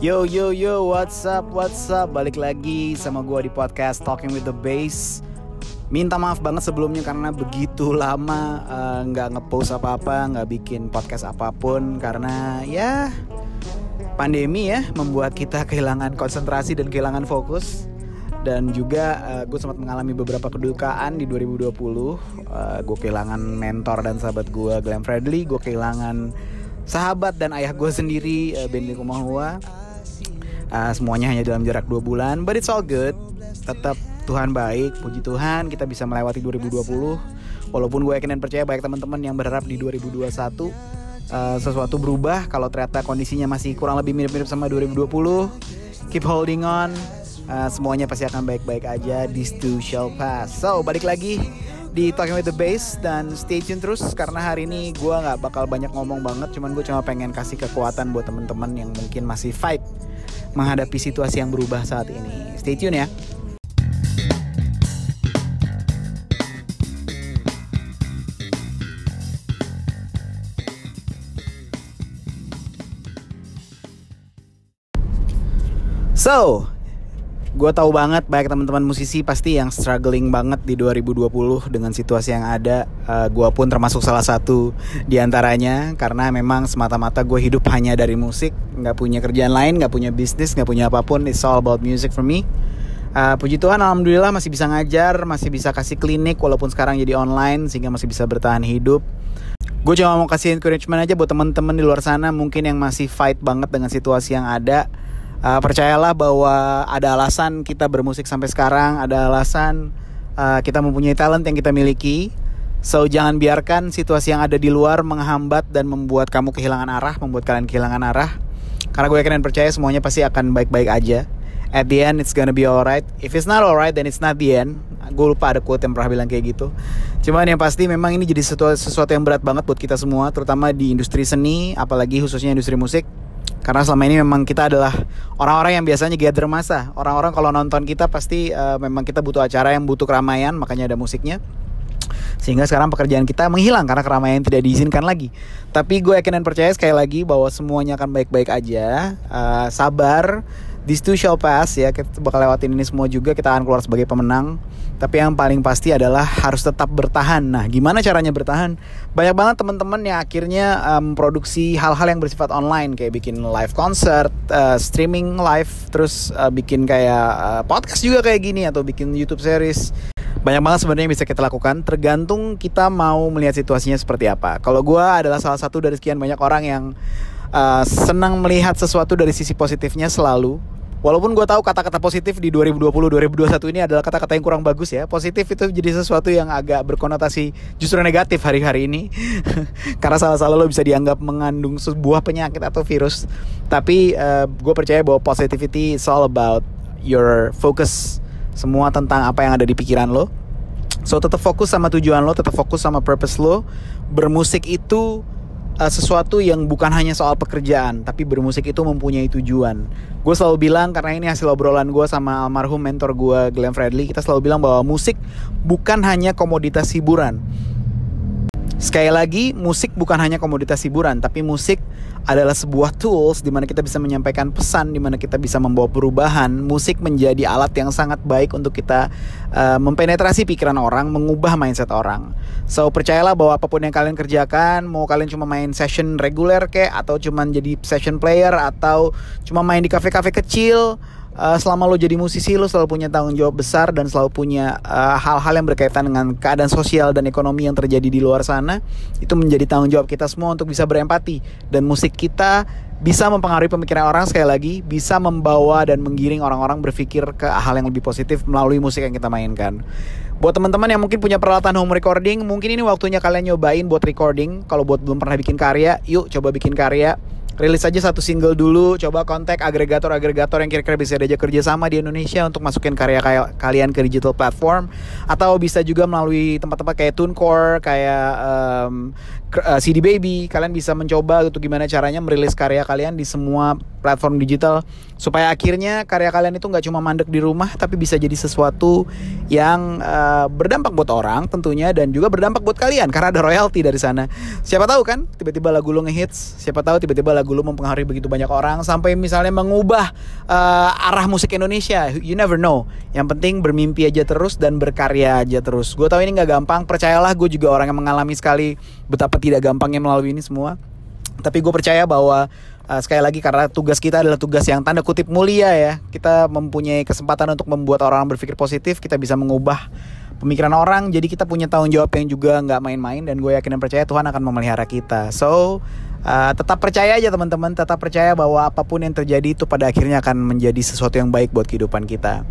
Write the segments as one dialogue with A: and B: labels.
A: Yo yo yo, what's up, what's up? Balik lagi sama gue di podcast Talking with the Bass. Minta maaf banget sebelumnya karena begitu lama eh, nggak uh, ngepost apa-apa, nggak bikin podcast apa pun karena ya pandemi ya membuat kita kehilangan konsentrasi dan kehilangan fokus dan juga uh, gue sempat mengalami beberapa kedukaan di 2020 uh, gue kehilangan mentor dan sahabat gue Glenn Fredly gue kehilangan sahabat dan ayah gue sendiri uh, Benny Kumahua uh, semuanya hanya dalam jarak dua bulan but it's all good. Tetap Tuhan baik puji Tuhan kita bisa melewati 2020 walaupun gue yakin dan percaya banyak teman-teman yang berharap di 2021 uh, sesuatu berubah kalau ternyata kondisinya masih kurang lebih mirip-mirip sama 2020 keep holding on uh, semuanya pasti akan baik-baik aja. This too shall pass. So balik lagi di Talking with the Bass dan stay tune terus karena hari ini gue nggak bakal banyak ngomong banget cuman gue cuma pengen kasih kekuatan buat teman-teman yang mungkin masih fight menghadapi situasi yang berubah saat ini. Stay tune ya. So, gue tahu banget banyak teman-teman musisi pasti yang struggling banget di 2020 dengan situasi yang ada. Uh, gue pun termasuk salah satu di antaranya karena memang semata-mata gue hidup hanya dari musik, nggak punya kerjaan lain, nggak punya bisnis, nggak punya apa pun. It's all about music for me. Uh, puji Tuhan, alhamdulillah masih bisa ngajar, masih bisa kasih klinik walaupun sekarang jadi online sehingga masih bisa bertahan hidup. Gue cuma mau kasih encouragement aja buat teman-teman di luar sana mungkin yang masih fight banget dengan situasi yang ada uh, percayalah bahwa ada alasan kita bermusik sampai sekarang, ada alasan uh, kita mempunyai talent yang kita miliki. So jangan biarkan situasi yang ada di luar menghambat dan membuat kamu kehilangan arah, membuat kalian kehilangan arah. Karena gue yakin dan percaya semuanya pasti akan baik-baik aja. At the end it's gonna be alright. If it's not alright then it's not the end. Gue lupa ada quote yang pernah bilang kayak gitu. Cuman yang pasti memang ini jadi sesuatu, sesuatu yang berat banget buat kita semua, terutama di industri seni, apalagi khususnya industri musik karena selama ini memang kita adalah orang-orang yang biasanya gather masa. Orang-orang kalau nonton kita pasti uh, memang kita butuh acara yang butuh keramaian, makanya ada musiknya. Sehingga sekarang pekerjaan kita menghilang karena keramaian tidak diizinkan lagi. Tapi gue yakin dan percaya sekali lagi bahwa semuanya akan baik-baik aja. Uh, sabar, this too shall pass ya. Kita bakal lewatin ini semua juga. Kita akan keluar sebagai pemenang. Tapi yang paling pasti adalah harus tetap bertahan. Nah, gimana caranya bertahan? Banyak banget teman-teman yang akhirnya memproduksi um, hal-hal yang bersifat online kayak bikin live concert, uh, streaming live, terus uh, bikin kayak uh, podcast juga kayak gini atau bikin YouTube series. Banyak banget sebenarnya yang bisa kita lakukan tergantung kita mau melihat situasinya seperti apa. Kalau gue adalah salah satu dari sekian banyak orang yang uh, senang melihat sesuatu dari sisi positifnya selalu Walaupun gue tahu kata-kata positif di 2020-2021 ini adalah kata-kata yang kurang bagus ya. Positif itu jadi sesuatu yang agak berkonotasi justru negatif hari-hari ini. Karena salah-salah lo bisa dianggap mengandung sebuah penyakit atau virus. Tapi uh, eh, gue percaya bahwa positivity is all about your focus. Semua tentang apa yang ada di pikiran lo. So tetap fokus sama tujuan lo, tetap fokus sama purpose lo. Bermusik itu uh, sesuatu yang bukan hanya soal pekerjaan, tapi bermusik itu mempunyai tujuan. Gue selalu bilang karena ini hasil obrolan gue sama almarhum mentor gue Glenn Fredly, kita selalu bilang bahwa musik bukan hanya komoditas hiburan. Sekali lagi, musik bukan hanya komoditas hiburan, tapi musik adalah sebuah tools di mana kita bisa menyampaikan pesan, di mana kita bisa membawa perubahan. Musik menjadi alat yang sangat baik untuk kita uh, mempenetrasi pikiran orang, mengubah mindset orang. So percayalah bahwa apa pun yang kalian kerjakan, mau kalian cuma main session reguler kayak atau cuma jadi session player atau cuma main di kafe-kafe kecil uh, selama lo jadi musisi lo selalu punya tanggung jawab besar dan selalu punya eh, hal-hal uh, yang berkaitan dengan keadaan sosial dan ekonomi yang terjadi di luar sana itu menjadi tanggung jawab kita semua untuk bisa berempati dan musik kita bisa mempengaruhi pemikiran orang sekali lagi bisa membawa dan menggiring orang-orang berpikir ke hal yang lebih positif melalui musik yang kita mainkan. Buat teman-teman yang mungkin punya peralatan home recording, mungkin ini waktunya kalian nyobain buat recording. Kalau buat belum pernah bikin karya, yuk coba bikin karya rilis aja satu single dulu coba kontak agregator-agregator yang kira-kira bisa diajak kerja sama di Indonesia untuk masukin karya kalian ke digital platform. Atau bisa juga melalui tempat-tempat kayak TuneCore kayak um, uh, CD Baby. Kalian bisa mencoba untuk gimana caranya merilis karya kalian di semua platform digital. Supaya akhirnya karya kalian itu nggak cuma mandek di rumah tapi bisa jadi sesuatu yang uh, berdampak buat orang tentunya dan juga berdampak buat kalian. Karena ada royalti dari sana. Siapa tahu kan tiba-tiba lagu lo ngehits. Siapa tahu tiba-tiba lagu lagu lu mempengaruhi begitu banyak orang sampai misalnya mengubah uh, arah musik Indonesia. You never know. Yang penting bermimpi aja terus dan berkarya aja terus. Gue tahu ini nggak gampang. Percayalah, gue juga orang yang mengalami sekali betapa tidak gampangnya melalui ini semua. Tapi gue percaya bahwa uh, sekali lagi karena tugas kita adalah tugas yang tanda kutip mulia ya. Kita mempunyai kesempatan untuk membuat orang berpikir positif. Kita bisa mengubah pemikiran orang jadi kita punya tanggung jawab yang juga nggak main-main dan gue yakin dan percaya Tuhan akan memelihara kita so uh, tetap percaya aja teman-teman tetap percaya bahwa apa pun yang terjadi itu pada akhirnya akan menjadi sesuatu yang baik buat kehidupan kita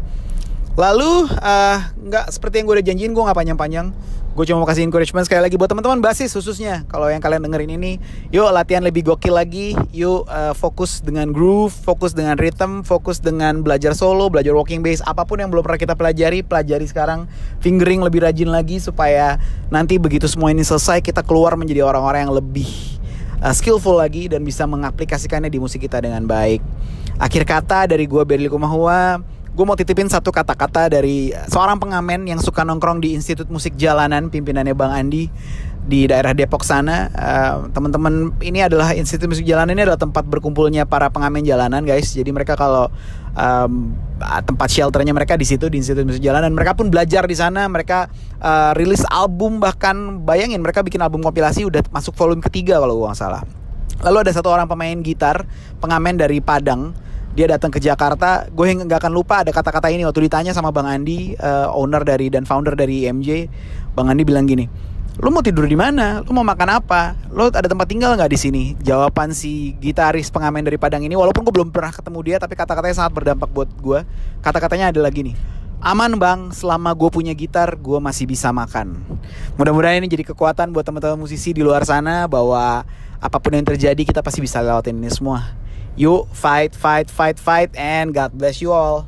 A: Lalu uh, nggak seperti yang gue udah janjiin gue nggak panjang-panjang. Gue cuma mau kasih encouragement sekali lagi buat teman-teman basis khususnya. Kalau yang kalian dengerin ini, yuk latihan lebih gokil lagi. Yuk uh, fokus dengan groove, fokus dengan rhythm, fokus dengan belajar solo, belajar walking bass, apa pun yang belum pernah kita pelajari, pelajari sekarang. Fingering lebih rajin lagi supaya nanti begitu semua ini selesai kita keluar menjadi orang-orang yang lebih uh, skillful lagi dan bisa mengaplikasikannya di musik kita dengan baik. Akhir kata dari gue Berli Kumahua gue mau titipin satu kata-kata dari seorang pengamen yang suka nongkrong di Institut Musik Jalanan pimpinannya Bang Andi di daerah Depok sana. Uh, Teman-teman ini adalah Institut Musik Jalanan ini adalah tempat berkumpulnya para pengamen jalanan guys. Jadi mereka kalau um, tempat shelternya mereka di situ di Institut Musik Jalanan. Mereka pun belajar di sana. Mereka uh, rilis album bahkan bayangin mereka bikin album kompilasi udah masuk volume ketiga kalau gue salah. Lalu ada satu orang pemain gitar pengamen dari Padang dia datang ke Jakarta gue nggak akan lupa ada kata-kata ini waktu ditanya sama Bang Andi uh, owner dari dan founder dari IMJ Bang Andi bilang gini lu mau tidur di mana? Lu mau makan apa? Lu ada tempat tinggal nggak di sini? Jawaban si gitaris pengamen dari Padang ini walaupun gue belum pernah ketemu dia tapi kata-katanya sangat berdampak buat gue kata-katanya adalah gini aman bang. Selama gue punya gitar gue masih bisa makan. Mudah-mudahan ini jadi kekuatan buat teman-teman musisi di luar sana bahwa apa pun yang terjadi kita pasti bisa lewatin ini semua. Yuk fight, fight, fight, fight, and God bless you all.